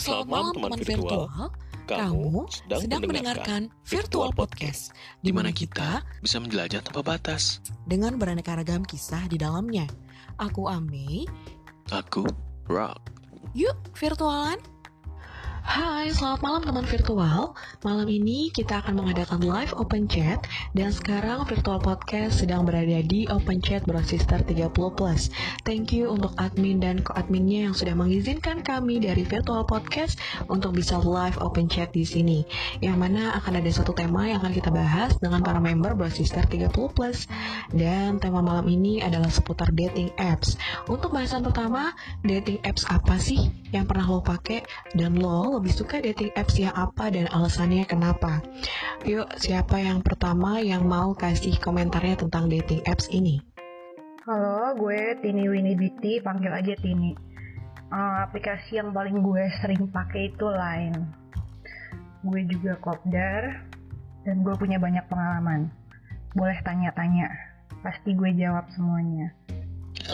selamat malam teman virtual. Kamu sedang mendengarkan Virtual Podcast, di mana kita bisa menjelajah tanpa batas. dengan beraneka ragam kisah di dalamnya. Aku Ame, Aku Rock. yuk virtualan. Hai, selamat malam teman virtual. Malam ini kita akan mengadakan live open chat dan sekarang Virtual Podcast sedang berada di open chat Brosister 30 Plus. Thank you untuk admin dan co-adminnya yang sudah mengizinkan kami dari Virtual Podcast untuk bisa live open chat di sini. Yang mana akan ada satu tema yang akan kita bahas dengan para member Brosister 30 Plus. Dan tema malam ini adalah seputar dating apps. Untuk bahasan pertama, dating apps apa sih yang pernah lo pakai dan lo lebih suka dating apps yang apa dan alasannya kenapa? Yuk, siapa yang pertama yang mau kasih komentarnya tentang dating apps ini? Halo, gue Tini Winnie Beauty, panggil aja Tini. Eh, aplikasi yang paling gue sering pakai itu Line. Gue juga kopdar dan gue punya banyak pengalaman. Boleh tanya-tanya, pasti gue jawab semuanya.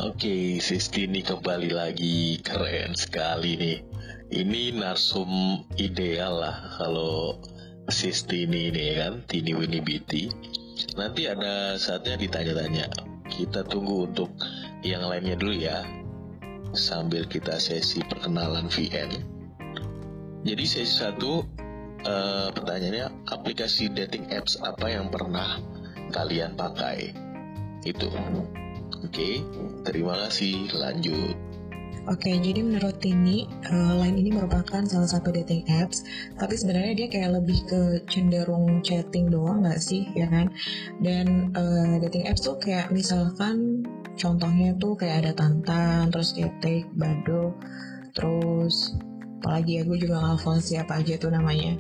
Oke, Sisti ini kembali lagi keren sekali nih. Ini narsum ideal lah kalau Sisti ini nih kan, Tini Winnie Beauty. Nanti ada saatnya ditanya-tanya. Kita tunggu untuk yang lainnya dulu ya. Sambil kita sesi perkenalan VN. Jadi sesi satu eh, pertanyaannya aplikasi dating apps apa yang pernah kalian pakai? Itu. Oke, terima kasih. Lanjut. Oke, jadi menurut Tini, eh, Line ini merupakan salah satu dating apps, tapi sebenarnya dia kayak lebih ke cenderung chatting doang nggak sih, ya kan? Dan eh, dating apps tuh kayak misalkan contohnya tuh kayak ada Tantan, terus Ketek, Bado, terus apalagi ya gue juga nggak hafal siapa aja tuh namanya.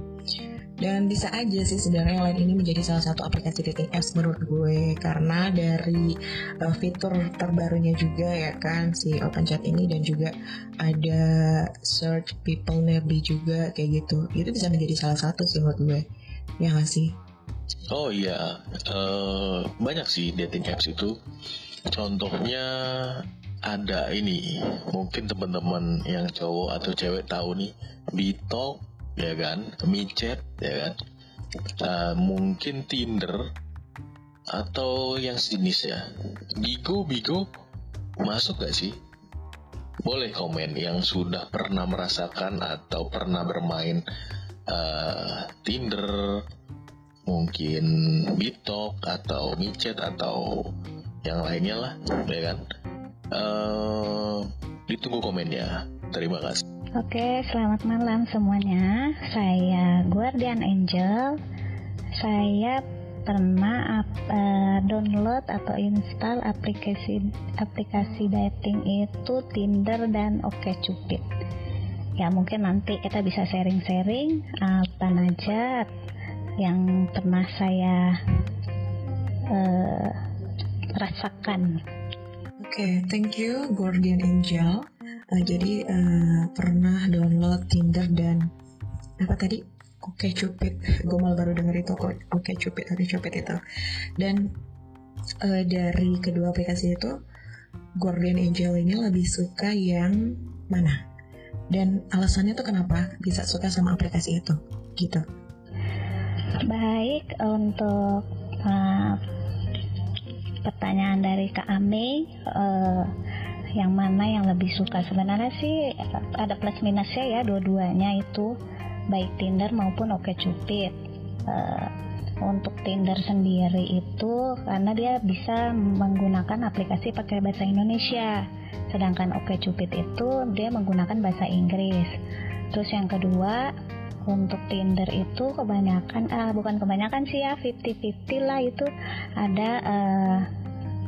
Dan bisa aja sih sebenarnya Line ini menjadi salah satu aplikasi dating apps menurut gue. Karena dari uh, fitur terbarunya juga ya kan si open chat ini. Dan juga ada search people nearby juga kayak gitu. Itu bisa menjadi salah satu sih menurut gue. Ya nggak sih? Oh iya, eh, banyak sih dating apps itu. Contohnya ada ini, mungkin teman-teman yang cowok atau cewek tahu nih, Bitalk, ya kan, Micet, ya kan, Eh, mungkin Tinder atau yang sejenis ya. Bigo, Bigo, masuk gak sih? Boleh komen yang sudah pernah merasakan atau pernah bermain eh, Tinder, mungkin Bitok atau Micet atau yang lainnya lah, ya kan? Eh, ditunggu komennya. Terima kasih. Oke, selamat malam semuanya. Saya Guardian Angel. Saya pernah ap- eh, download atau install aplikasi aplikasi dating itu Tinder dan OkCupid. Ya mungkin nanti kita bisa sharing-sharing apa aja yang pernah saya eh, rasakan. oke thank you Guardian Angel Uh, jadi uh, pernah download Tinder dan apa tadi? Oke Cupid. Gue malah baru denger itu kok. Oke Cupid atau Cupid itu. Dan uh, dari kedua aplikasi itu Guardian Angel ini lebih suka yang mana? Dan alasannya tuh kenapa bisa suka sama aplikasi itu? Gitu. Baik untuk uh, pertanyaan dari Kak Ame, uh, yang mana yang lebih suka? Sebenarnya sih ada plus minusnya ya dua-duanya itu baik Tinder maupun OkCupid. Uh, untuk Tinder sendiri itu karena dia bisa menggunakan aplikasi pakai bahasa Indonesia, sedangkan OkCupid itu dia menggunakan bahasa Inggris. Terus yang kedua untuk Tinder itu kebanyakan ah bukan kebanyakan sih ya 50-50 lah itu ada eh,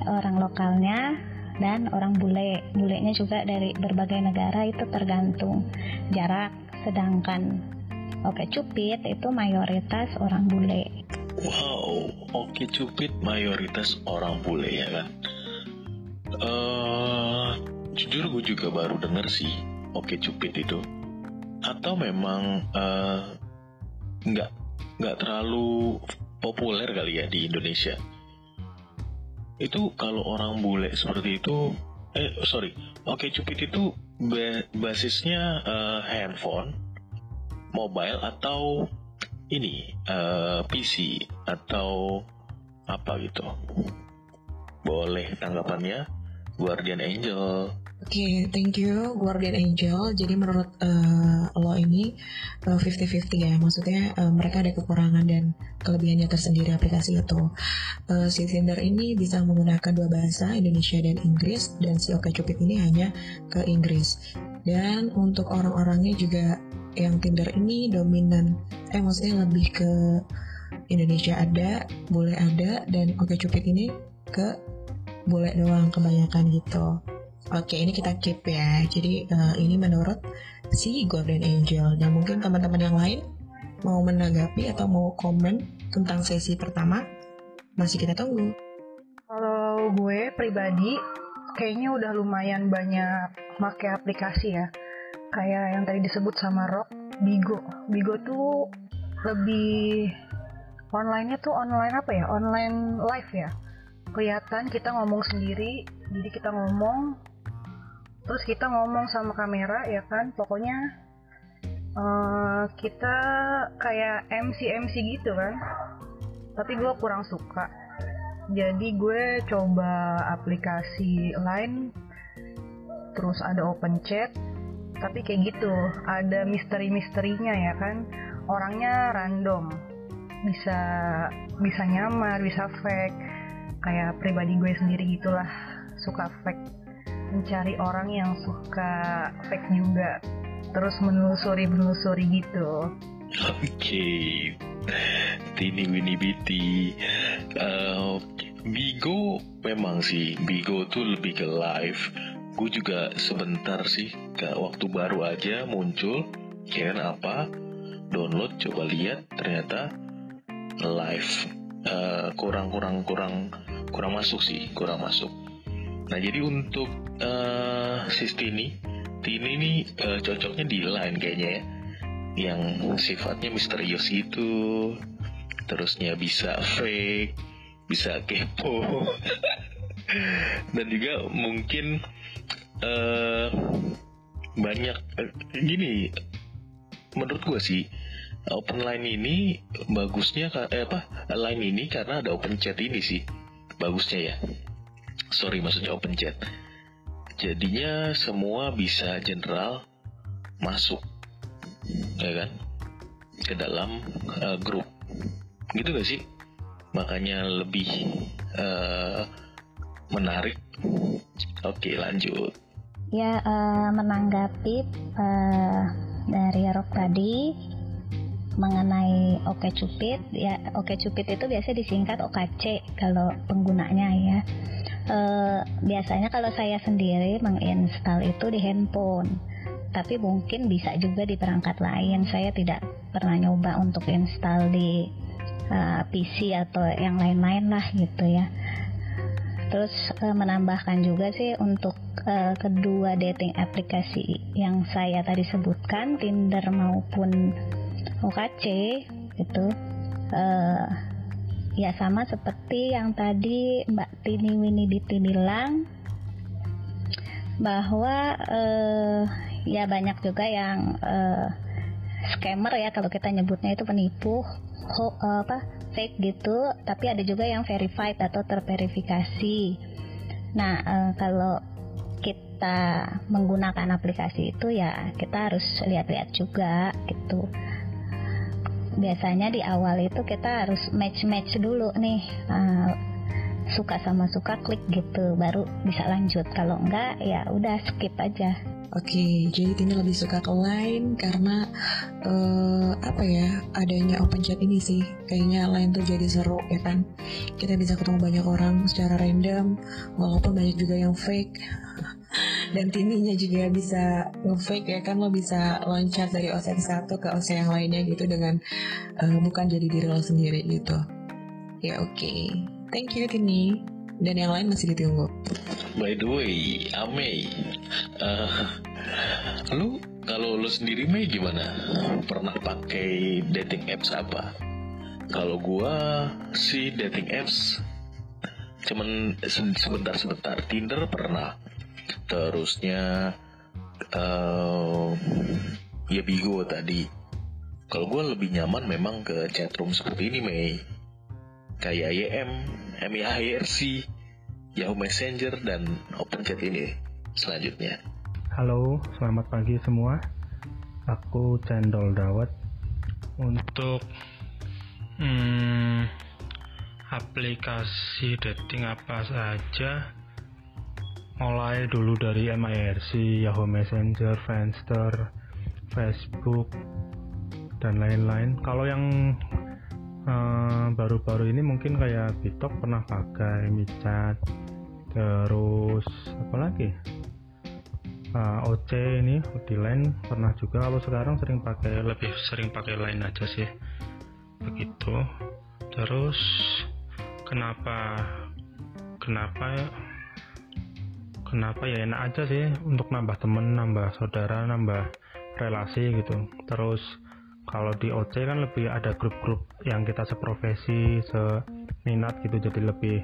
orang lokalnya dan orang bule bulenya juga dari berbagai negara itu tergantung jarak sedangkan oke cupid itu mayoritas orang bule Wow, oke Cupid mayoritas orang bule ya kan. Eh, jujur gue juga baru denger sih oke Cupid itu. Atau memang eh, nggak nggak terlalu populer kali ya di Indonesia. Itu kalau orang bule seperti itu, eh sorry, oke Cupid itu ba- basisnya eh, handphone mobile atau ini uh, eh, PC atau apa gitu. Boleh tanggapannya Guardian Angel Oke, okay, thank you Guardian Angel. Jadi menurut uh, lo ini uh, 50-50 ya, maksudnya uh, mereka ada kekurangan dan kelebihannya tersendiri aplikasi itu. Uh, si Tinder ini bisa menggunakan dua bahasa, Indonesia dan Inggris, dan si OkCupid ini hanya ke Inggris. Dan untuk orang-orangnya juga yang Tinder ini dominan, eh maksudnya lebih ke Indonesia ada, boleh ada, dan OkCupid ini ke boleh doang kebanyakan gitu. Oke, ini kita keep ya. Jadi uh, ini menurut si Golden Angel. Dan mungkin teman-teman yang lain mau menanggapi atau mau komen tentang sesi pertama, masih kita tunggu. Kalau gue pribadi, kayaknya udah lumayan banyak pakai aplikasi ya. Kayak yang tadi disebut sama Rock, Bigo. Bigo tuh lebih online-nya tuh online apa ya? Online live ya. Kelihatan kita ngomong sendiri, jadi kita ngomong terus kita ngomong sama kamera ya kan? Pokoknya uh, kita kayak MC MC gitu kan? Tapi gue kurang suka. Jadi gue coba aplikasi lain terus ada open chat tapi kayak gitu. Ada misteri-misterinya ya kan? Orangnya random. Bisa bisa nyamar bisa fake. Kayak pribadi gue sendiri gitulah suka fake mencari orang yang suka fake juga. Terus menelusuri menelusuri gitu. Oke. Okay. Tini Winnie Biti uh, Bigo memang sih Bigo tuh lebih ke live. Gue juga sebentar sih ke waktu baru aja muncul. Kirain apa? Download coba lihat ternyata live. Uh, kurang kurang kurang kurang masuk sih kurang masuk Nah jadi untuk uh, si Tini, Tini ini uh, cocoknya di line kayaknya ya, yang sifatnya misterius itu, terusnya bisa fake, bisa kepo, dan juga mungkin uh, banyak uh, gini, menurut gue sih open line ini bagusnya eh apa line ini karena ada open chat ini sih bagusnya ya sorry maksudnya open chat. Jadinya semua bisa general masuk ya kan? Ke dalam uh, grup. Gitu gak sih? Makanya lebih uh, menarik. Oke lanjut. Ya uh, menanggapi uh, dari Rok tadi mengenai Oke Cupid ya Oke Cupid itu biasa disingkat OKC kalau penggunanya ya. Uh, biasanya kalau saya sendiri menginstal itu di handphone tapi mungkin bisa juga di perangkat lain. Saya tidak pernah nyoba untuk install di uh, eh, PC atau yang lain-lain lah gitu ya. Terus uh, menambahkan juga sih untuk kedua dating aplikasi yang saya tadi sebutkan Tinder maupun OKC itu uh, ya sama seperti yang tadi Mbak Tini Winiditi bilang bahwa uh, ya banyak juga yang uh, scammer ya kalau kita nyebutnya itu penipu ho, uh, apa fake gitu. Tapi ada juga yang verified atau terverifikasi. Nah uh, kalau kita menggunakan aplikasi itu ya kita harus lihat-lihat juga gitu biasanya di awal itu kita harus match-match dulu nih uh, suka sama suka klik gitu baru bisa lanjut. Kalau enggak ya udah skip aja. Oke, jadi Tini lebih suka ke Line karena uh, apa ya adanya open chat ini sih. Kayaknya Line tuh jadi seru ya kan? Kita bisa ketemu banyak orang secara random walaupun banyak juga yang fake dan tininya juga bisa nge-fake ya kan lo bisa loncat dari OS yang satu ke OS yang lainnya gitu dengan uh, bukan jadi diri lo sendiri gitu. Ya oke. Okay. thank you Tini. Dan yang lain masih ditunggu. By the way Ame uh, lu kalau lu sendiri Mei gimana? Pernah pakai dating apps apa? Kalau gua si dating apps cuman sebentar-sebentar. Tinder pernah terusnya uh, ya Bigo tadi Kalau gue lebih nyaman memang ke chatroom seperti ini, Mei. Kayak YM, MIRC, Yahoo Messenger, dan Open Chat ini selanjutnya. Halo, selamat pagi semua. Aku Cendol Dawet. Untuk hmm, aplikasi dating apa saja, mulai dulu dari MIRC, Yahoo Messenger, Friendster, Facebook, dan lain-lain. Kalau yang eh, baru-baru uh, ini mungkin kayak Bitok pernah pakai Micat, terus apa lagi? Uh, eh, OC ini Line pernah juga. Kalau sekarang sering pakai lebih sering pakai Line aja sih. Begitu. Terus kenapa kenapa? Kenapa ya enak aja sih untuk nambah temen, nambah saudara, nambah relasi gitu. Terus kalau di OC kan lebih ada grup-grup yang kita seprofesi seminat gitu jadi lebih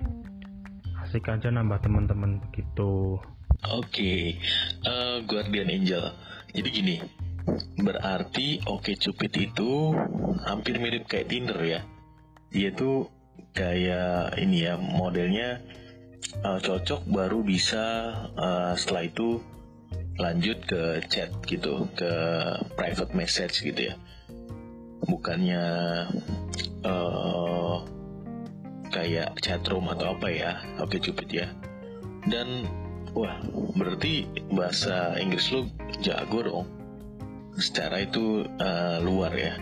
asik aja nambah teman-teman begitu oke okay. uh, eh, Guardian Angel jadi gini berarti Oke okay Cupid itu hampir mirip kayak Tinder ya tuh kayak ini ya modelnya uh, cocok baru bisa uh, setelah itu lanjut ke chat gitu ke private message gitu ya. Bukannya uh, kayak chatroom atau apa ya oke cupid ya. Dan wah berarti bahasa Inggris lu jago dong. Secara itu uh, luar ya.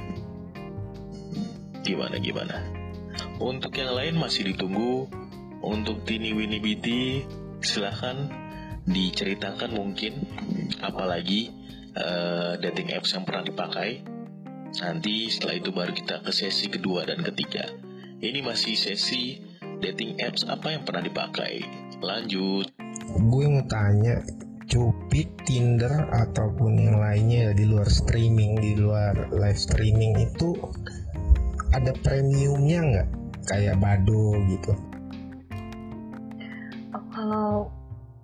Gimana gimana? Untuk yang lain masih ditunggu untuk Tini Winnie Biti silahkan diceritakan mungkin apalagi uh, dating apps yang pernah dipakai Nanti setelah itu baru kita ke sesi kedua dan ketiga. Ini masih sesi dating apps apa yang pernah dipakai. Lanjut. Gue mau tanya, Cupid, Tinder, ataupun yang lainnya di luar streaming, di luar live streaming itu ada premiumnya nggak? Kayak Bado gitu.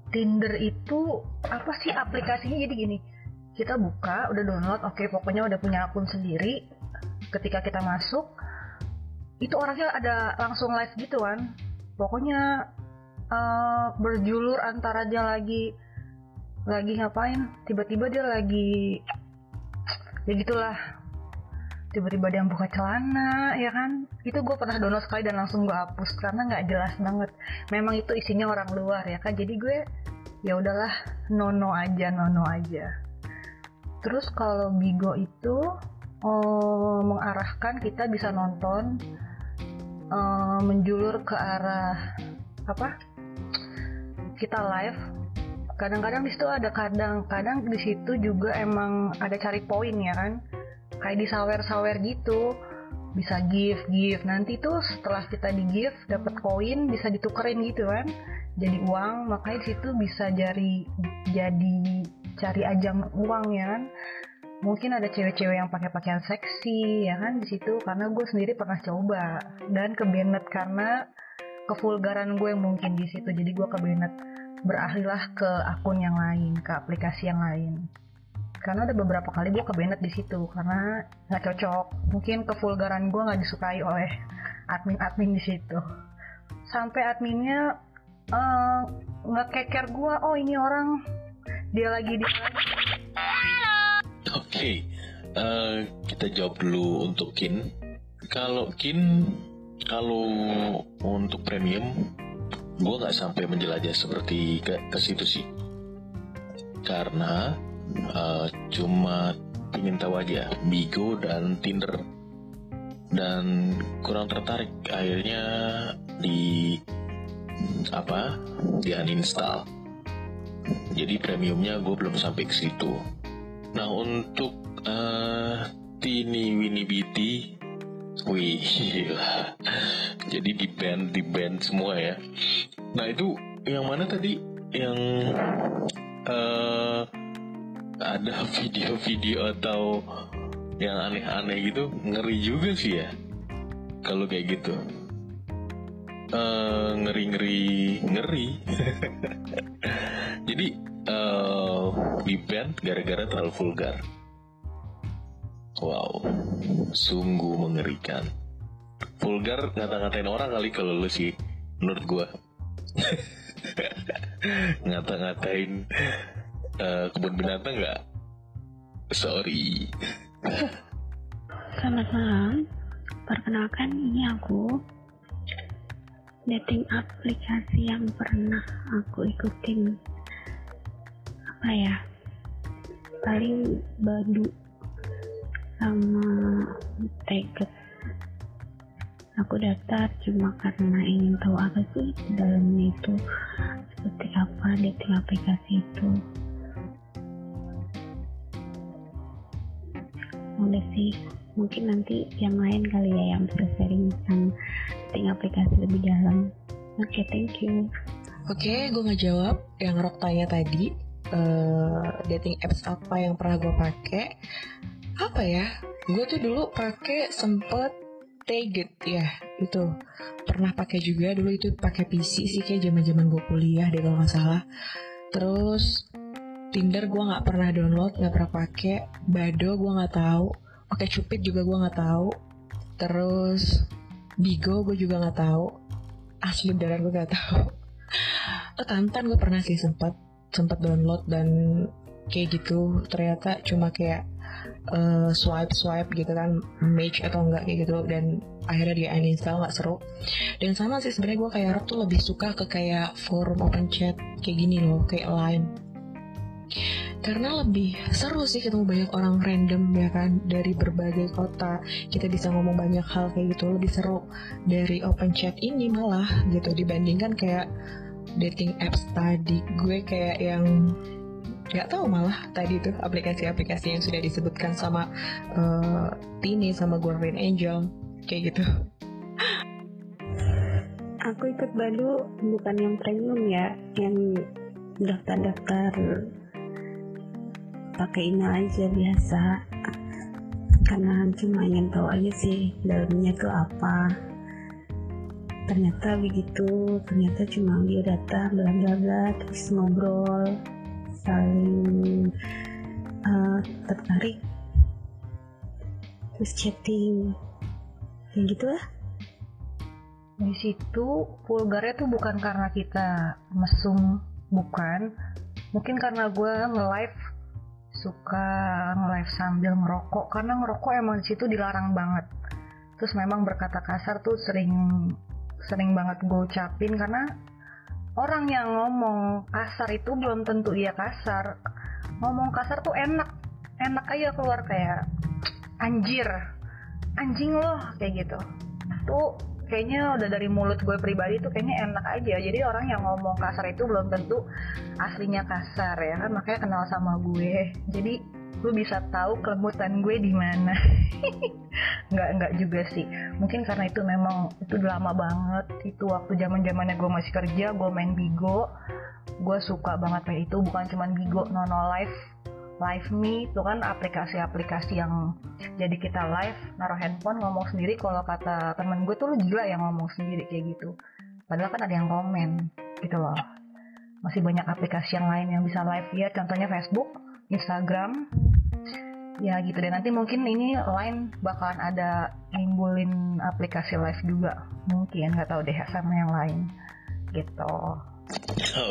Tinder itu apa sih aplikasinya? Jadi gini? kita buka udah download oke okay, pokoknya udah punya akun sendiri. Ketika kita masuk itu orangnya ada langsung live gitu kan. Pokoknya uh, berjulur antara dia lagi lagi ngapain tiba-tiba dia lagi ya gitulah tiba-tiba dia buka celana ya kan itu gue pernah download sekali dan langsung gue hapus karena nggak jelas banget memang itu isinya orang luar ya kan jadi gue ya udahlah nono aja nono aja Terus kalau Bigo itu oh, mengarahkan kita bisa nonton uh, menjulur ke arah apa? Kita live. Kadang-kadang di situ ada kadang-kadang di situ juga emang ada cari poin ya kan? Kayak di sawer-sawer gitu. Bisa give give. Nanti tuh setelah kita di give dapat koin bisa ditukerin gitu kan. Jadi uang makanya situ bisa jadi jadi cari ajang uang ya kan. Mungkin ada cewek-cewek yang pakai pakaian seksi ya kan di situ. Karena gue sendiri pernah coba. Dan kebenet karena kevulgaran gue mungkin di situ. Jadi gue kebenet beralihlah ke akun yang lain ke aplikasi yang lain karena ada beberapa kali gue kebenet di situ karena nggak cocok mungkin kevulgaran gue nggak disukai oleh admin-admin di situ sampai adminnya uh, ngekeker gue oh ini orang dia lagi di Oke, okay. uh, eh, kita jawab dulu untuk Kin. Kalau Kin, kalau untuk premium, gue nggak sampai menjelajah seperti ke, ke situ sih. Karena uh, cuma ingin tahu aja Bigo dan Tinder. Dan kurang tertarik akhirnya di apa di uninstall. Jadi premiumnya gue belum sampai ke situ. Nah untuk uh, Tini Winnie Biti wih jadi di band di band semua ya. Nah itu yang mana tadi? Yang uh, ada video-video atau yang aneh-aneh gitu ngeri juga sih ya kalau kayak gitu uh, ngeri ngeri ngeri jadi uh, di band gara-gara terlalu vulgar Wow, sungguh mengerikan. Vulgar ngata-ngatain orang kali kalau lu sih, menurut gua. Ngata-ngatain uh, kebun binatang nggak? Sorry. Selamat malam, perkenalkan ini aku. Dating aplikasi yang pernah aku ikutin. Apa ya? Paling badu sama Teget aku daftar cuma karena ingin tahu apa sih dalamnya itu. Seperti apa dating aplikasi itu udah sih mungkin nanti yang lain kali ya yang sharing tentang dating aplikasi lebih dalam. Oke okay, thank you. Oke okay, gue ngejawab yang Rok tanya tadi uh, dating apps apa yang pernah gue pakai? Apa ya? Gue tuh dulu pakai sempet Taget ya itu. Pernah pakai juga dulu itu pakai PC sih kayak zaman gue kuliah deh kalau nggak salah. Terus Tinder gue nggak pernah download nggak pernah pakai Bado gue nggak tahu. Oke Cupid juga gue nggak tahu. Terus Bigo gue juga nggak tahu. Asli beneran gue nggak tahu. Oh, Tantan gue pernah sih sempat sempat download dan kayak gitu. Ternyata cuma kayak uh, swipe swipe gitu kan match atau enggak kayak gitu. Dan akhirnya dia uninstall nggak seru. Dan sama sih sebenarnya gue kayak Rob tuh lebih suka ke kayak forum open chat kayak gini loh kayak line karena lebih seru sih ketemu banyak orang random ya kan? Dari berbagai kota. Kita bisa ngomong banyak hal kayak gitu. Lebih seru dari open chat ini malah gitu. Dibandingkan kayak dating apps tadi. Gue kayak yang nggak tahu malah tadi tuh aplikasi-aplikasi yang sudah disebutkan sama uh, Tini sama Guardian Angel kayak gitu. Aku ikut Badu bukan yang premium ya, yang daftar-daftar pakai email aja biasa. Karena cuma ingin tahu aja sih dalamnya tuh apa. Ternyata begitu ternyata cuma dia datang bla bla terus ngobrol saling uh, tertarik terus chatting. Kayak gitu lah di situ vulgarnya tuh bukan karena kita mesum bukan. Mungkin karena gue nge-live suka nge-live sambil ngerokok karena ngerokok emang di situ dilarang banget. Terus memang berkata kasar tuh sering sering banget gue ucapin karena orang yang ngomong kasar itu belum tentu dia kasar. Ngomong kasar tuh enak enak aja keluar kayak anjir anjing loh kayak gitu. Tuh kayaknya udah dari mulut gue pribadi tuh kayaknya enak aja. Jadi orang yang ngomong kasar itu belum tentu aslinya kasar ya kan? Makanya kenal sama gue. Jadi gue bisa tahu kelembutan gue di mana. Nggak nggak juga sih. Mungkin karena itu memang itu lama banget. Itu waktu zaman zamannya gue masih kerja gue main bigo. Gue suka banget kayak itu. Bukan cuma bigo nono live live me itu kan aplikasi-aplikasi yang jadi kita live naruh handphone ngomong sendiri. Kalau kata temen gue tuh lu gila yang ngomong sendiri kayak gitu. Padahal kan ada yang komen gitu loh. Masih banyak aplikasi yang lain yang bisa live. Ya contohnya Facebook Instagram ya gitu deh. Nanti mungkin ini lain bakalan ada nimbulin aplikasi live juga. Mungkin nggak tahu deh sama yang lain gitu.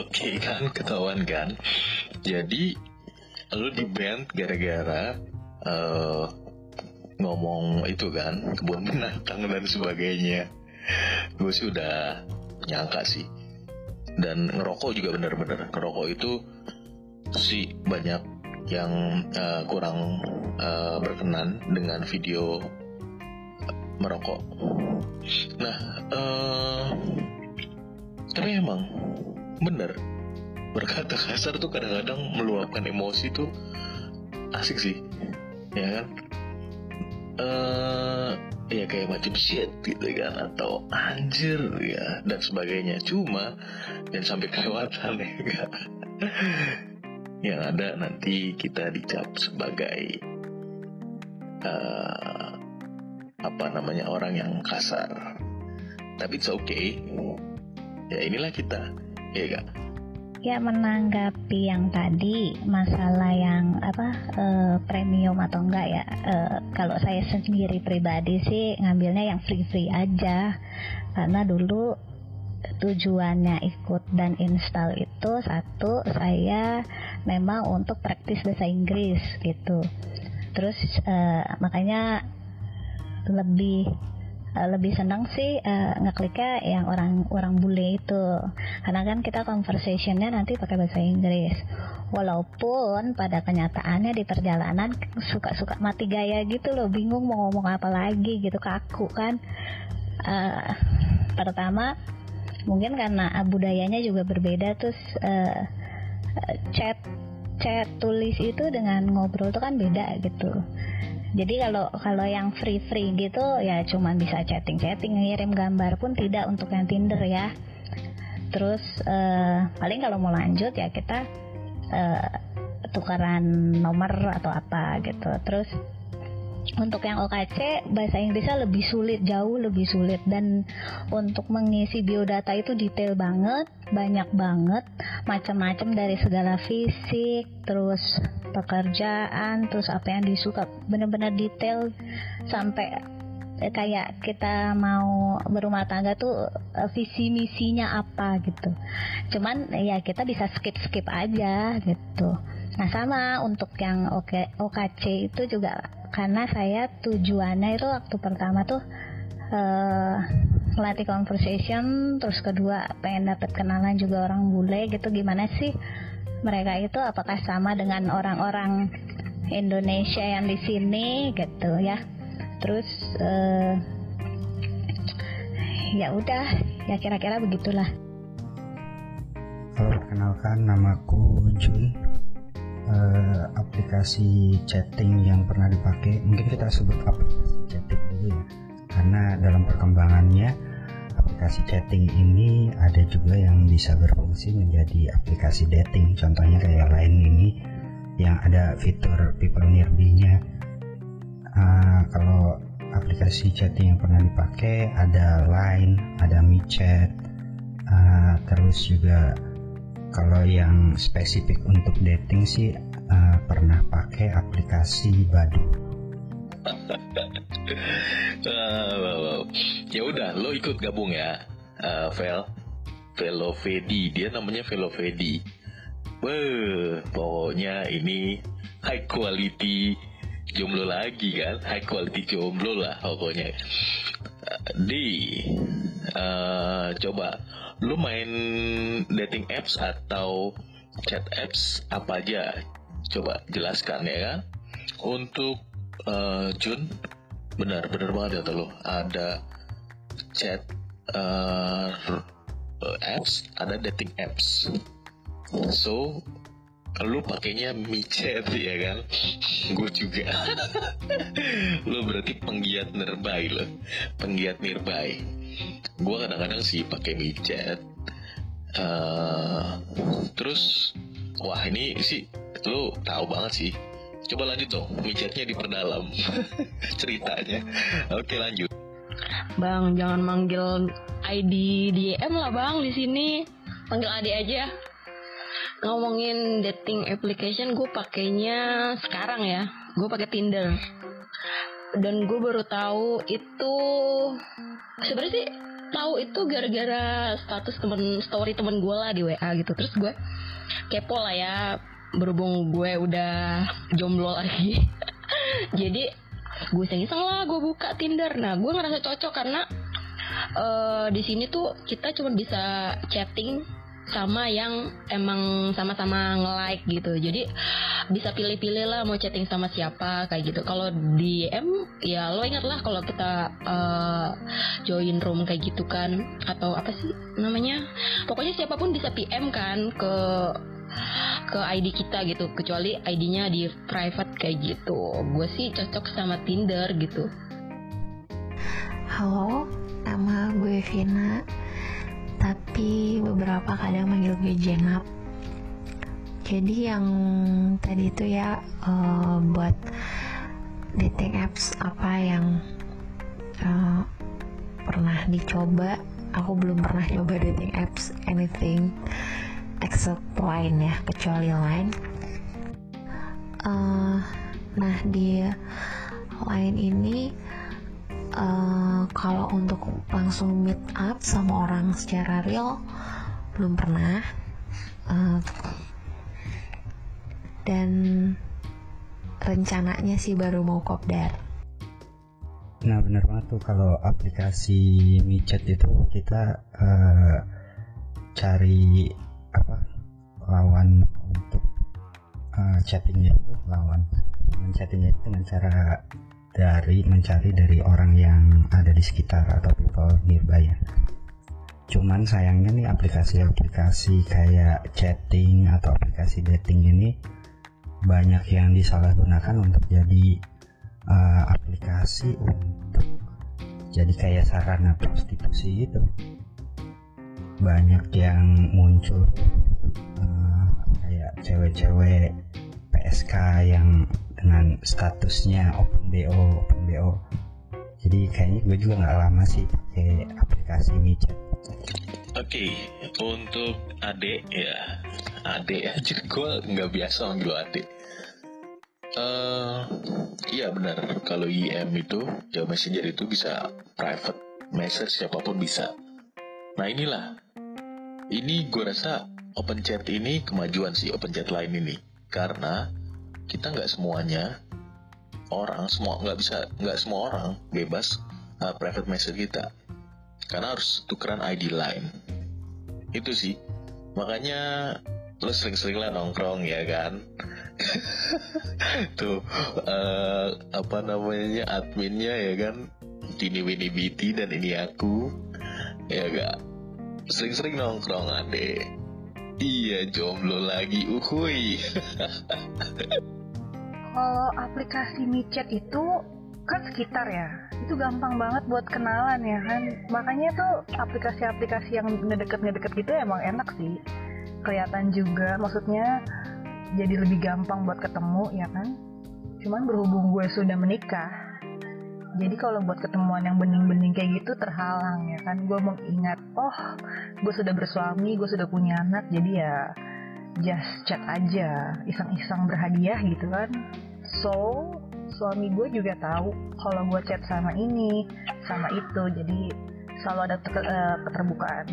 Oke kan ketahuan kan? Jadi lu di band gara-gara uh, ngomong itu kan kebun binatang dan sebagainya. Gue sih udah nyangka sih. Dan ngerokok juga bener-bener. Ngerokok itu sih banyak yang uh, kurang uh, berkenan dengan video merokok. Nah, uh, tapi emang bener berkata kasar tuh kadang-kadang meluapkan emosi tuh asik sih, ya kan? Uh, ya kayak macam shit gitu kan atau anjir ya dan sebagainya. Cuma jangan sampai kelewatan ya kan? Yang ada nanti kita dicap sebagai uh, apa namanya orang yang kasar. Tapi it's okay. Ya inilah kita ya gak Ya menanggapi yang tadi masalah yang apa uh, premium atau enggak ya. Uh, kalau saya sendiri pribadi sih ngambilnya yang free free aja karena dulu tujuannya ikut dan install itu satu saya memang untuk praktis bahasa Inggris gitu. Terus uh, makanya lebih uh, lebih senang sih uh, ngekliknya yang orang orang bule itu. Karena kan kita conversationnya nanti pakai bahasa Inggris. Walaupun pada kenyataannya di perjalanan suka-suka mati gaya gitu loh bingung mau ngomong apa lagi gitu kaku kan. Uh, pertama mungkin karena budayanya juga berbeda terus uh, chat chat tulis itu dengan ngobrol itu kan beda gitu jadi kalau kalau yang free free gitu ya cuma bisa chatting chatting ngirim gambar pun tidak untuk yang Tinder ya. Terus uh, paling kalau mau lanjut ya kita uh, tukaran nomor atau apa gitu. Terus untuk yang OKC bahasa Inggrisnya lebih sulit jauh lebih sulit. Dan untuk mengisi biodata itu detail banget banyak banget. Macam-macam dari segala fisik terus pekerjaan terus apa yang disuka. Bener-bener detail sampai eh, kayak kita mau berumah tangga tuh eh, visi misinya apa gitu. Cuman ya kita bisa skip skip aja gitu. Nah sama untuk yang OK, OKC itu juga karena saya tujuannya itu waktu pertama tuh uh, melatih conversation terus kedua pengen dapat kenalan juga orang bule gitu. Gimana sih mereka itu? Apakah sama dengan orang-orang Indonesia yang di sini gitu ya? Terus uh, ya udah ya kira-kira begitulah. Halo perkenalkan namaku Jun uh, aplikasi chatting yang pernah dipakai mungkin kita sebut aplikasi chatting dulu ya. Karena dalam perkembangannya aplikasi chatting ini ada juga yang bisa berfungsi menjadi aplikasi dating. Contohnya kayak lain ini yang ada fitur people nearby-nya. Uh, kalau aplikasi chatting yang pernah dipakai ada Line, ada MiChat, uh, terus juga kalau yang spesifik untuk dating sih uh, pernah pakai aplikasi Badu. ya udah, lo ikut gabung ya, uh, Vel. Velovedi, dia namanya Velovedi. Wah, pokoknya ini high quality jomblo lagi kan, high quality jomblo lah pokoknya. Uh, di, uh, coba lu main dating apps atau chat apps apa aja? Coba jelaskan ya kan? Untuk uh, Jun benar benar banget ya lo ada chat uh, apps ada dating apps. So lu pakainya micet ya kan? Gue juga. Lo berarti penggiat nearby lo penggiat nearby gue kadang-kadang sih pakai micet uh, terus wah ini sih lo tahu banget sih. Coba lanjut dong micetnya diperdalam ceritanya. Oke lanjut. Bang jangan manggil ID DM lah bang di sini. Panggil adik aja. Ngomongin dating application gue pakainya sekarang ya. Gue pakai Tinder dan gue baru tahu itu sebenarnya sih tahu itu gara-gara status temen story temen gue lah di WA gitu. Terus gue kepo lah ya berhubung gue udah jomblo lagi. Jadi gue iseng-iseng lah gue buka Tinder. Nah gue ngerasa cocok karena uh, di sini tuh kita cuma bisa chatting sama yang emang sama-sama nge-like gitu. Jadi bisa pilih-pilih lah mau chatting sama siapa kayak gitu. Kalau di M ya lo ingat lah kalau kita uh, join room kayak gitu kan atau apa sih namanya? Pokoknya siapa pun bisa PM kan ke ke ID kita gitu kecuali ID-nya di private kayak gitu gue sih cocok sama Tinder gitu halo nama gue Vina tapi beberapa kadang manggil gue Jenap jadi yang tadi itu ya uh, buat dating apps apa yang uh, pernah dicoba. Aku belum pernah coba dating apps anything except line ya kecuali line. Uh, nah di line ini uh, kalau untuk langsung meet up sama orang secara real belum pernah. Uh, dan rencananya sih baru mau kopdar. Nah bener banget tuh kalau aplikasi micet itu kita uh, cari apa lawan untuk uh, chattingnya itu lawan chattingnya itu dengan cara dari mencari dari orang yang ada di sekitar atau people nearby ya. Cuman sayangnya nih aplikasi-aplikasi kayak chatting atau aplikasi dating ini banyak yang disalahgunakan untuk jadi uh, aplikasi untuk jadi kayak sarana prostitusi gitu. Banyak yang muncul uh, kayak cewek-cewek PSK yang dengan statusnya open BO open BO jadi kayaknya gue juga nggak lama sih pakai aplikasi micet oke okay, untuk adik ya. Adik aja gue nggak biasa manggil adik. Uh, iya benar. Kalau IM itu ya messenger itu bisa private message siapa pun bisa. Nah inilah. Ini gue rasa open chat ini kemajuan sih open chat lain ini. Karena kita nggak semuanya orang semua nggak bisa nggak semua orang bebas uh, private message kita. Karena harus tukeran ID line. Itu sih. Makanya lo sering-sering lah nongkrong ya kan? Tuh uh, apa namanya adminnya ya kan? Tini Winnie BT dan ini aku ya gak sering-sering nongkrong ade iya jomblo lagi uhui kalau aplikasi micet itu kan sekitar ya. Itu gampang banget buat kenalan ya kan? Makanya tuh aplikasi-aplikasi yang ngedeket-ngedeket gitu emang enak sih. Kelihatan juga maksudnya jadi lebih gampang buat ketemu ya kan? Cuman berhubung gue sudah menikah jadi kalau buat ketemuan yang bening-bening kayak gitu terhalang ya kan? Gue mengingat oh gue sudah bersuami gue sudah punya anak jadi ya just chat aja iseng-iseng berhadiah gitu kan. So suami gue juga tahu kalau gue chat sama ini sama itu jadi selalu ada eh, keterbukaan.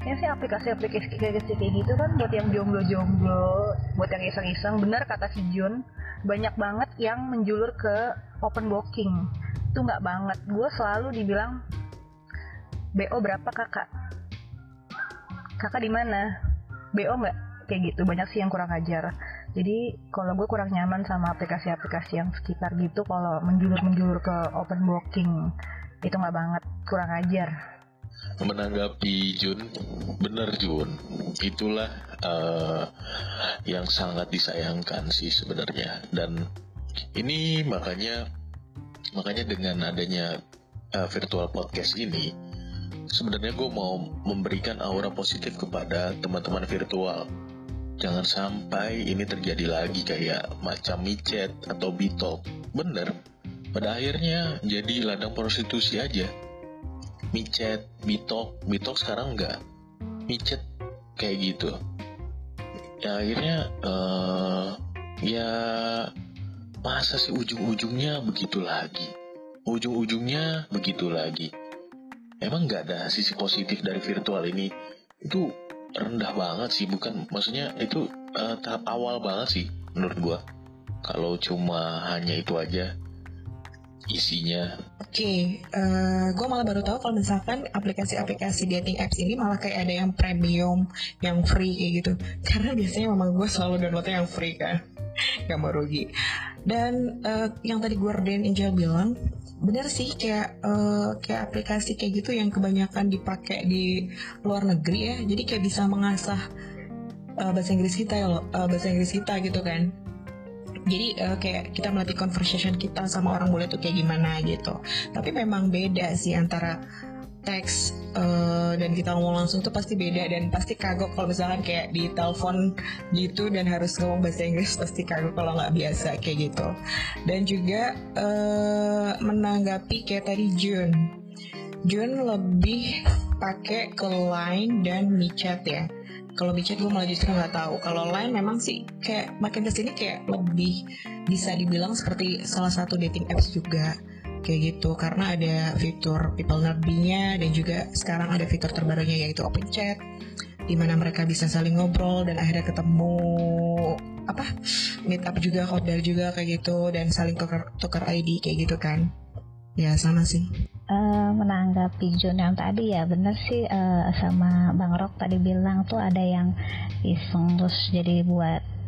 Ya sih aplikasi-aplikasi kayak gitu kan buat yang jomblo-jomblo buat yang iseng-iseng. Benar kata si Jun banyak banget yang menjulur ke open booking itu nggak banget. Gue selalu dibilang BO berapa kakak kakak di mana? BO nggak? Kayak gitu banyak sih yang kurang ajar. Jadi kalau gue kurang nyaman sama aplikasi-aplikasi yang sekitar gitu kalau menjulur-menjulur ke open booking itu nggak banget kurang ajar. Menanggapi Jun bener Jun. Itulah uh, yang sangat disayangkan sih sebenarnya. Dan ini makanya makanya dengan adanya uh, virtual podcast ini sebenarnya gue mau memberikan aura positif kepada teman-teman virtual. Jangan sampai ini terjadi lagi kayak macam micet atau bitok. Bener, pada akhirnya jadi ladang prostitusi aja. Micet, bitok, bitok sekarang enggak. Micet kayak gitu. Ya akhirnya uh, ya masa sih ujung-ujungnya begitu lagi. Ujung-ujungnya begitu lagi emang nggak ada sisi positif dari virtual ini itu rendah banget sih bukan maksudnya itu uh, tahap awal banget sih menurut gua kalau cuma hanya itu aja isinya. Oke, okay, uh, eh, gue malah baru tahu kalau misalkan aplikasi-aplikasi dating apps ini malah kayak ada yang premium, yang free kayak gitu. Karena biasanya memang gue selalu downloadnya yang free kan, yang mau rugi. Dan uh, yang tadi gue dan Angel bilang, bener sih kayak uh, kayak aplikasi kayak gitu yang kebanyakan dipakai di luar negeri ya. Jadi kayak bisa mengasah uh, bahasa Inggris kita ya loh uh, bahasa Inggris kita gitu kan. Jadi uh, kayak kita melatih conversation kita sama orang bule tuh kayak gimana gitu. Tapi memang beda sih antara teks uh, dan kita ngomong langsung tuh pasti beda dan pasti kagok kalau misalkan kayak di telepon gitu dan harus ngomong bahasa Inggris pasti kagok kalau nggak biasa kayak gitu. Dan juga uh, menanggapi kayak tadi Jun. Jun lebih pakai ke Line dan michat ya. Kalau WeChat gue malah justru nggak tahu. Kalau Line memang sih kayak makin ke sini kayak lebih bisa dibilang seperti salah satu dating apps juga kayak gitu. Karena ada fitur people nerdy-nya dan juga sekarang ada fitur terbarunya yaitu open chat di mana mereka bisa saling ngobrol dan akhirnya ketemu apa meet up juga kodar juga kayak gitu dan saling tukar tukar ID kayak gitu kan. Ya sama sih. Uh, menanggapi Jun yang tadi ya bener sih uh, sama Bang Rok tadi bilang tuh ada yang iseng terus jadi buat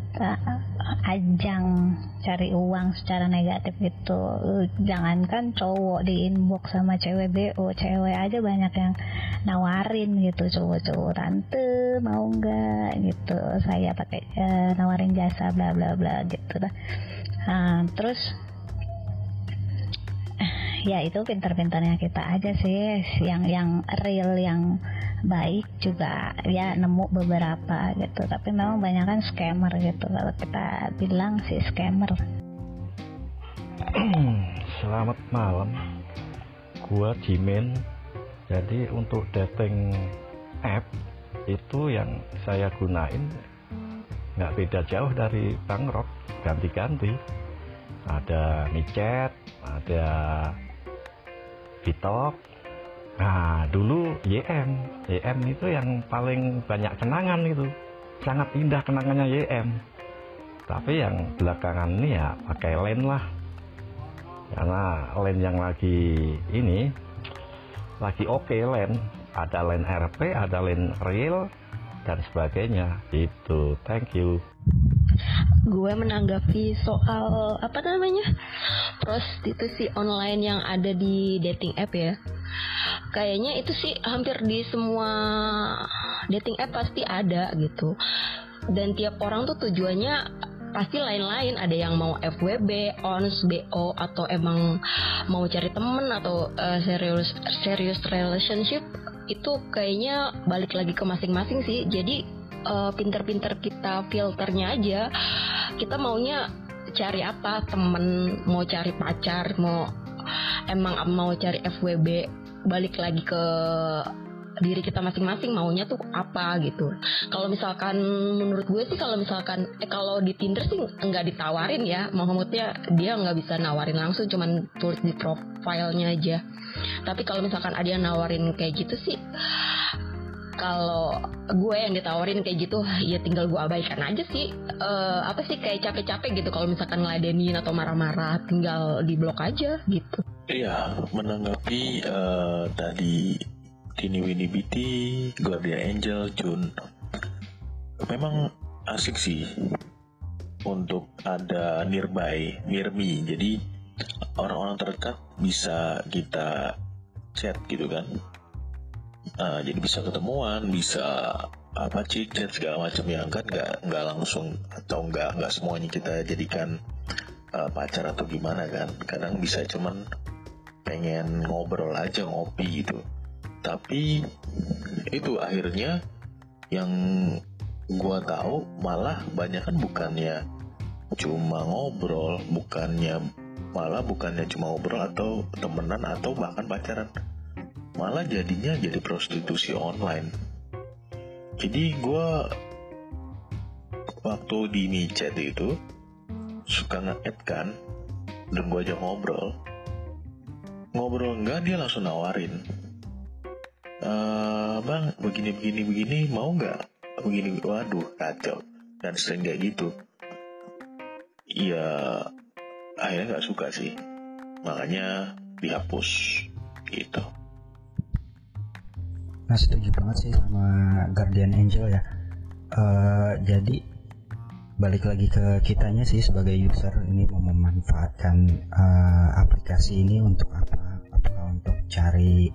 ajang cari uang secara negatif gitu jangankan cowok di inbox sama cewek BO cewek aja banyak yang nawarin gitu cowok-cowok tante mau nggak gitu saya pakai uh, nawarin jasa bla bla bla gitu nah, terus ya itu pinter-pinternya kita aja sih yang yang real yang baik juga. Ya nemu beberapa gitu. Tapi memang banyak kan scammer gitu. Kalau kita bilang sih scammer. Selamat malam. Gua Jimin. Jadi untuk dating app itu yang saya gunain nggak beda jauh dari Bang Rock ganti-ganti. Ada micet ada Vitok nah dulu YM YM itu yang paling banyak kenangan itu. Sangat indah kenangannya YM tapi yang belakangan ini ya pakai len lah. Karena len yang lagi ini lagi oke okay len. Ada len RP ada len real dan sebagainya. Itu thank you gue menanggapi soal apa namanya prostitusi online yang ada di dating app ya. Kayaknya itu sih hampir di semua dating app pasti ada gitu. Dan tiap orang tuh tujuannya pasti lain-lain. Ada yang mau FWB, ons, BO atau emang mau cari temen atau uh, serius serius relationship itu kayaknya balik lagi ke masing-masing sih. Jadi uh, pinter-pinter kita filternya aja kita maunya cari apa temen mau cari pacar mau emang mau cari FWB balik lagi ke diri kita masing-masing maunya tuh apa gitu. Kalau misalkan menurut gue sih kalau misalkan eh kalau di Tinder sih nggak ditawarin ya, maksudnya dia nggak bisa nawarin langsung, cuman tulis di profilnya aja. Tapi kalau misalkan ada yang nawarin kayak gitu sih, kalau gue yang ditawarin kayak gitu ya tinggal gue abaikan aja sih. Uh, apa sih kayak capek-capek gitu kalau misalkan ngeladenin atau marah-marah tinggal di blok aja gitu. Iya menanggapi uh, tadi Tini Winnie BT Guardian Angel Jun. Memang asik sih untuk ada nearby near me jadi orang-orang terdekat bisa kita chat gitu kan uh, jadi bisa ketemuan bisa apa chat segala macam yang kan nggak nggak langsung atau nggak nggak semuanya kita jadikan uh, pacar atau gimana kan. Kadang bisa cuman pengen ngobrol aja ngopi gitu. Tapi itu akhirnya yang gua tahu malah banyak kan bukannya cuma ngobrol bukannya malah bukannya cuma ngobrol atau temenan atau bahkan pacaran malah jadinya jadi prostitusi online. Jadi gue waktu di micet itu suka nge-add kan dan gue aja ngobrol. Ngobrol enggak dia langsung nawarin e, bang begini begini begini mau nggak? Begini waduh kacau. Dan sering kayak gitu. Iya akhirnya nggak suka sih. Makanya dihapus gitu nah setuju banget sih sama Guardian Angel ya. Uh, jadi balik lagi ke kitanya sih sebagai user ini mau memanfaatkan uh, aplikasi ini untuk apa? Apakah untuk cari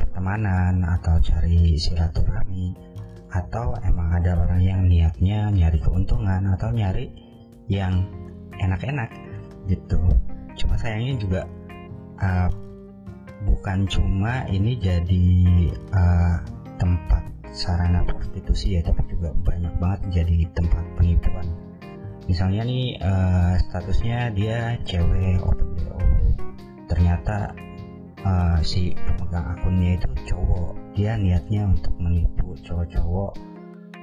pertemanan atau cari silaturahmi? Atau emang ada orang yang niatnya nyari keuntungan atau nyari yang enak-enak gitu. Cuma sayangnya juga uh, bukan cuma ini jadi uh, tempat sarana prostitusi ya tapi juga banyak banget jadi tempat penipuan. Misalnya nih uh, statusnya dia cewek open BO ternyata uh, si pemegang akunnya itu cowok. Dia niatnya untuk menipu cowok-cowok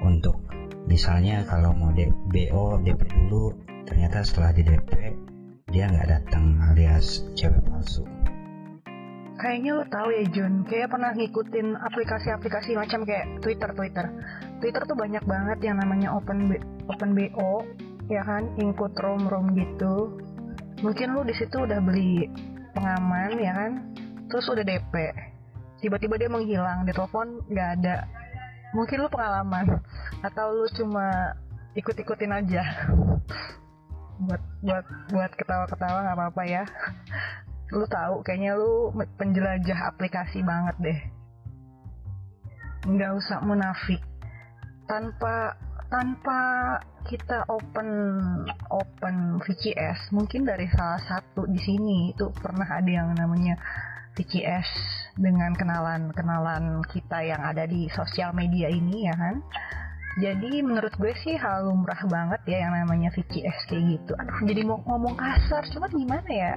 untuk misalnya kalau mau BO DP dulu ternyata setelah di DP dia nggak datang alias cewek palsu kayaknya lo tahu ya John kayak pernah ngikutin aplikasi-aplikasi macam kayak Twitter Twitter. Twitter tuh banyak banget yang namanya open B, open BO ya kan? Include room room gitu. Mungkin lo di situ udah beli pengaman ya kan? Terus udah DP tiba-tiba dia menghilang di telepon nggak ada. Mungkin lu pengalaman. Atau lu cuma ikut-ikutin aja. Buat buat buat ketawa-ketawa nggak apa-apa ya lu tahu kayaknya lu penjelajah aplikasi banget deh. Nggak usah munafik. Tanpa tanpa kita open open VCS mungkin dari salah satu di sini itu pernah ada yang namanya VCS dengan kenalan-kenalan kita yang ada di sosial media ini ya kan? Jadi menurut gue sih hal lumrah banget ya yang namanya VCS kayak gitu. Aduh jadi mau ngomong kasar cuma gimana ya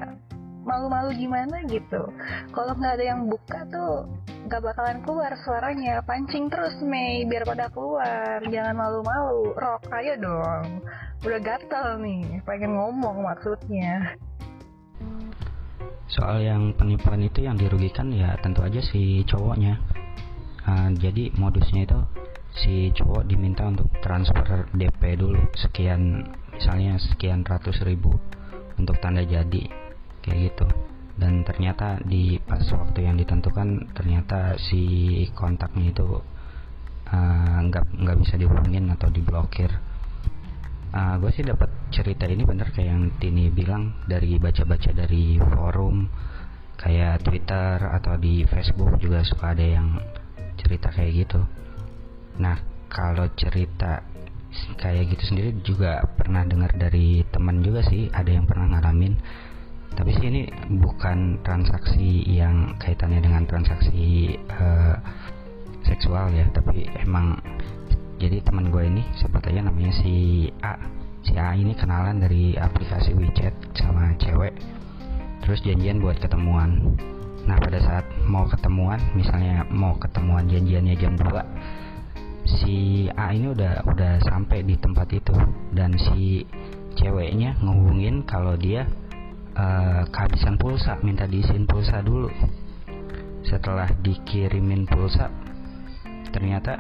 malu-malu gimana gitu. Kalau nggak ada yang buka tuh nggak bakalan keluar suaranya. Pancing terus Mei biar pada keluar. Jangan malu-malu. Rock ayo dong. Udah gatal nih pengen ngomong maksudnya. Soal yang penipuan itu yang dirugikan ya tentu aja si cowoknya. Uh, jadi modusnya itu si cowok diminta untuk transfer DP dulu. Sekian misalnya sekian ratus ribu untuk tanda jadi kayak gitu. Dan ternyata di pas waktu yang ditentukan ternyata si kontaknya itu eh, nggak uh, nggak bisa dihubungin atau diblokir. Uh, eh, gue sih dapat cerita ini bener kayak yang Tini bilang dari baca-baca dari forum kayak Twitter atau di Facebook juga suka ada yang cerita kayak gitu. Nah, kalau cerita kayak gitu sendiri juga pernah dengar dari teman juga sih, ada yang pernah ngalamin. Tapi sih ini bukan transaksi yang kaitannya dengan transaksi uh, seksual ya, tapi emang jadi teman gue ini sempat aja namanya si A. Si A ini kenalan dari aplikasi WeChat sama cewek. Terus janjian buat ketemuan. Nah, pada saat mau ketemuan, misalnya mau ketemuan janjiannya jam 2 si A ini udah udah sampai di tempat itu dan si ceweknya ngehubungin kalau dia uh, kehabisan pulsa minta diisiin pulsa dulu. Setelah dikirimin pulsa ternyata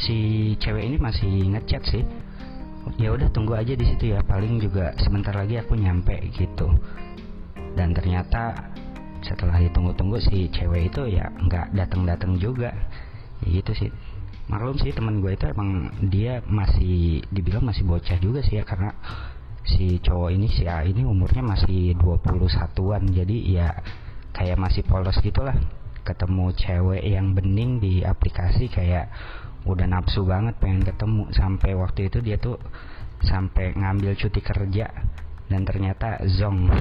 si cewek ini masih ngechat sih. Ya udah tunggu aja di situ ya paling juga sebentar lagi aku nyampe gitu. Dan ternyata setelah ditunggu-tunggu si cewek itu ya nggak datang-datang juga. Ya gitu sih. Maklum sih teman gue itu emang dia masih dibilang masih bocah juga sih ya karena si cowok ini si A ini umurnya masih 21-an jadi ya kayak masih polos gitulah. Ketemu cewek yang bening di aplikasi kayak udah nafsu banget pengen ketemu. Sampai waktu itu dia tuh sampai ngambil cuti kerja dan ternyata zong.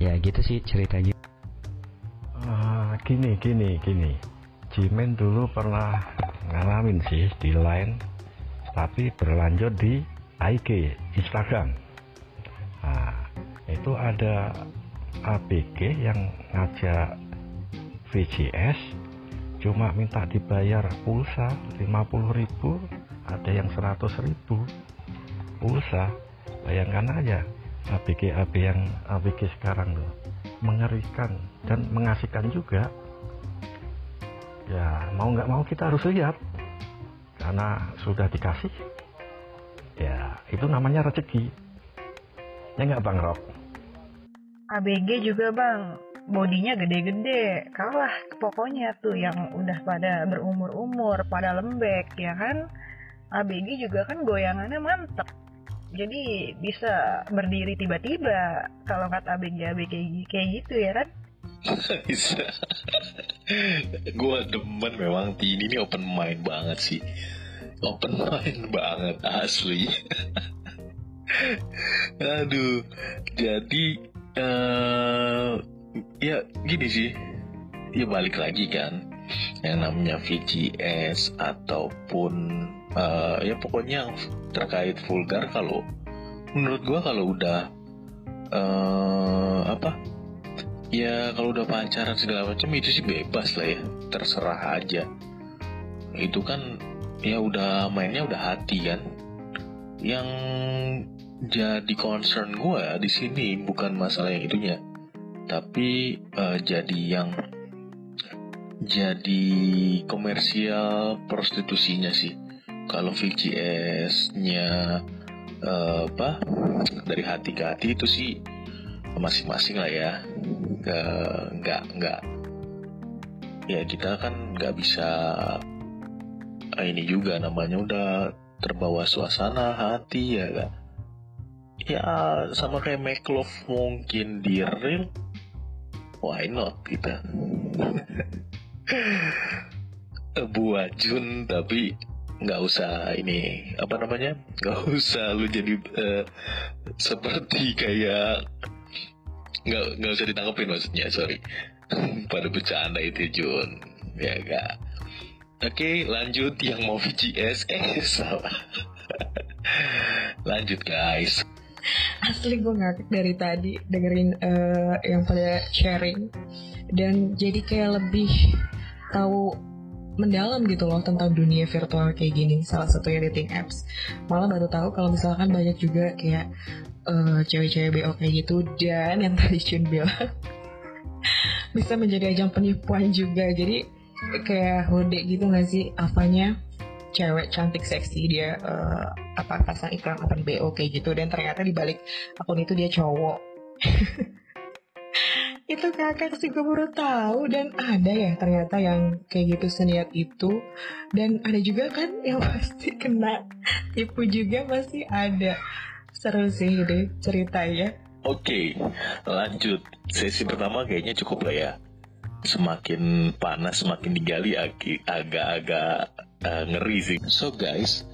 Ya gitu sih ceritanya. Uh, gini gini gini. Jimin dulu pernah ngalamin sih di line tapi berlanjut di IG Instagram. Nah, itu ada ABG yang ngajak VGS cuma minta dibayar pulsa 50.000 ada yang 100.000 pulsa bayangkan aja ABG AB yang ABG sekarang tuh mengerikan dan mengasihkan juga. Ya mau nggak mau kita harus lihat karena sudah dikasih itu namanya rezeki. Ya nggak bang Rob? ABG juga bang. Bodinya gede-gede. Kalah pokoknya tuh yang udah pada berumur-umur pada lembek ya kan? ABG juga kan goyangannya mantep. Jadi bisa berdiri tiba-tiba kalau nggak ABG ABG kayak gitu ya kan? Bisa. Gue demen memang. Tini ini open mind banget sih open mind banget asli. Aduh jadi uh, ya gini sih. Ya balik lagi kan yang namanya VGS ataupun uh, ya pokoknya yang terkait vulgar kalau menurut gue kalau udah uh, apa ya kalau udah pacaran segala macam itu sih bebas lah ya terserah aja. Itu kan ya udah mainnya udah hati kan yang jadi concern gue di sini bukan masalah yang itunya tapi uh, jadi yang jadi komersial prostitusinya sih. Kalau VGS-nya uh, apa dari hati ke hati itu sih masing-masing lah ya. Nggak nggak. Ya kita kan nggak bisa ini juga namanya udah terbawa suasana hati ya gak ya sama kayak make love mungkin di real why not kita? Buat Jun tapi nggak usah ini apa namanya? Nggak usah lu jadi uh, seperti kayak nggak nggak usah ditangkapin maksudnya sorry. Pada bercanda itu Jun. Ya gak oke lanjut yang mau VGS eh salah. Lanjut guys. Asli gue ngakak dari tadi dengerin uh, yang pada sharing. Dan jadi kayak lebih tahu mendalam gitu loh tentang dunia virtual kayak gini salah satunya dating apps. Malah baru tahu kalau misalkan banyak juga kayak uh, cewek-cewek BO kayak gitu dan yang tadi Cun bilang bisa menjadi ajang penipuan juga. Jadi kayak hode gitu gak sih? Apanya? Cewek cantik seksi dia uh, apa pasang iklan akun BO kayak gitu. Dan ternyata di balik akun itu dia cowok. Itu kakak sih gue baru tahu. Dan ada ya ternyata yang kayak gitu seniat itu. Dan ada juga kan yang pasti kena tipu juga pasti ada. Seru sih deh ceritanya. Oke, lanjut. Sesi pertama kayaknya cukup lah ya. Semakin panas, semakin digali agak-agak uh, ngeri sih. So guys,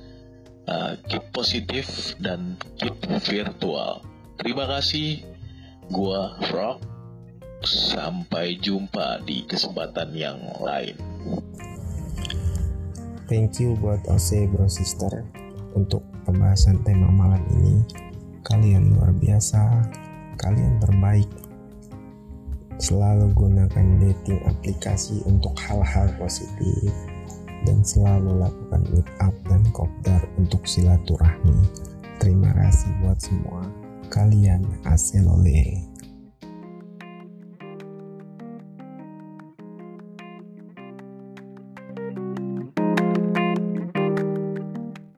uh, keep positif dan keep virtual. Terima kasih. Gua Frog. Sampai jumpa di kesempatan yang lain. Thank you buat Ose Bro Sister untuk pembahasan tema malam ini Kalian luar biasa, kalian terbaik. Selalu gunakan dating aplikasi untuk hal-hal positif dan selalu lakukan meet up dan kopdar untuk silaturahmi. Terima kasih buat semua. Kalian aselole.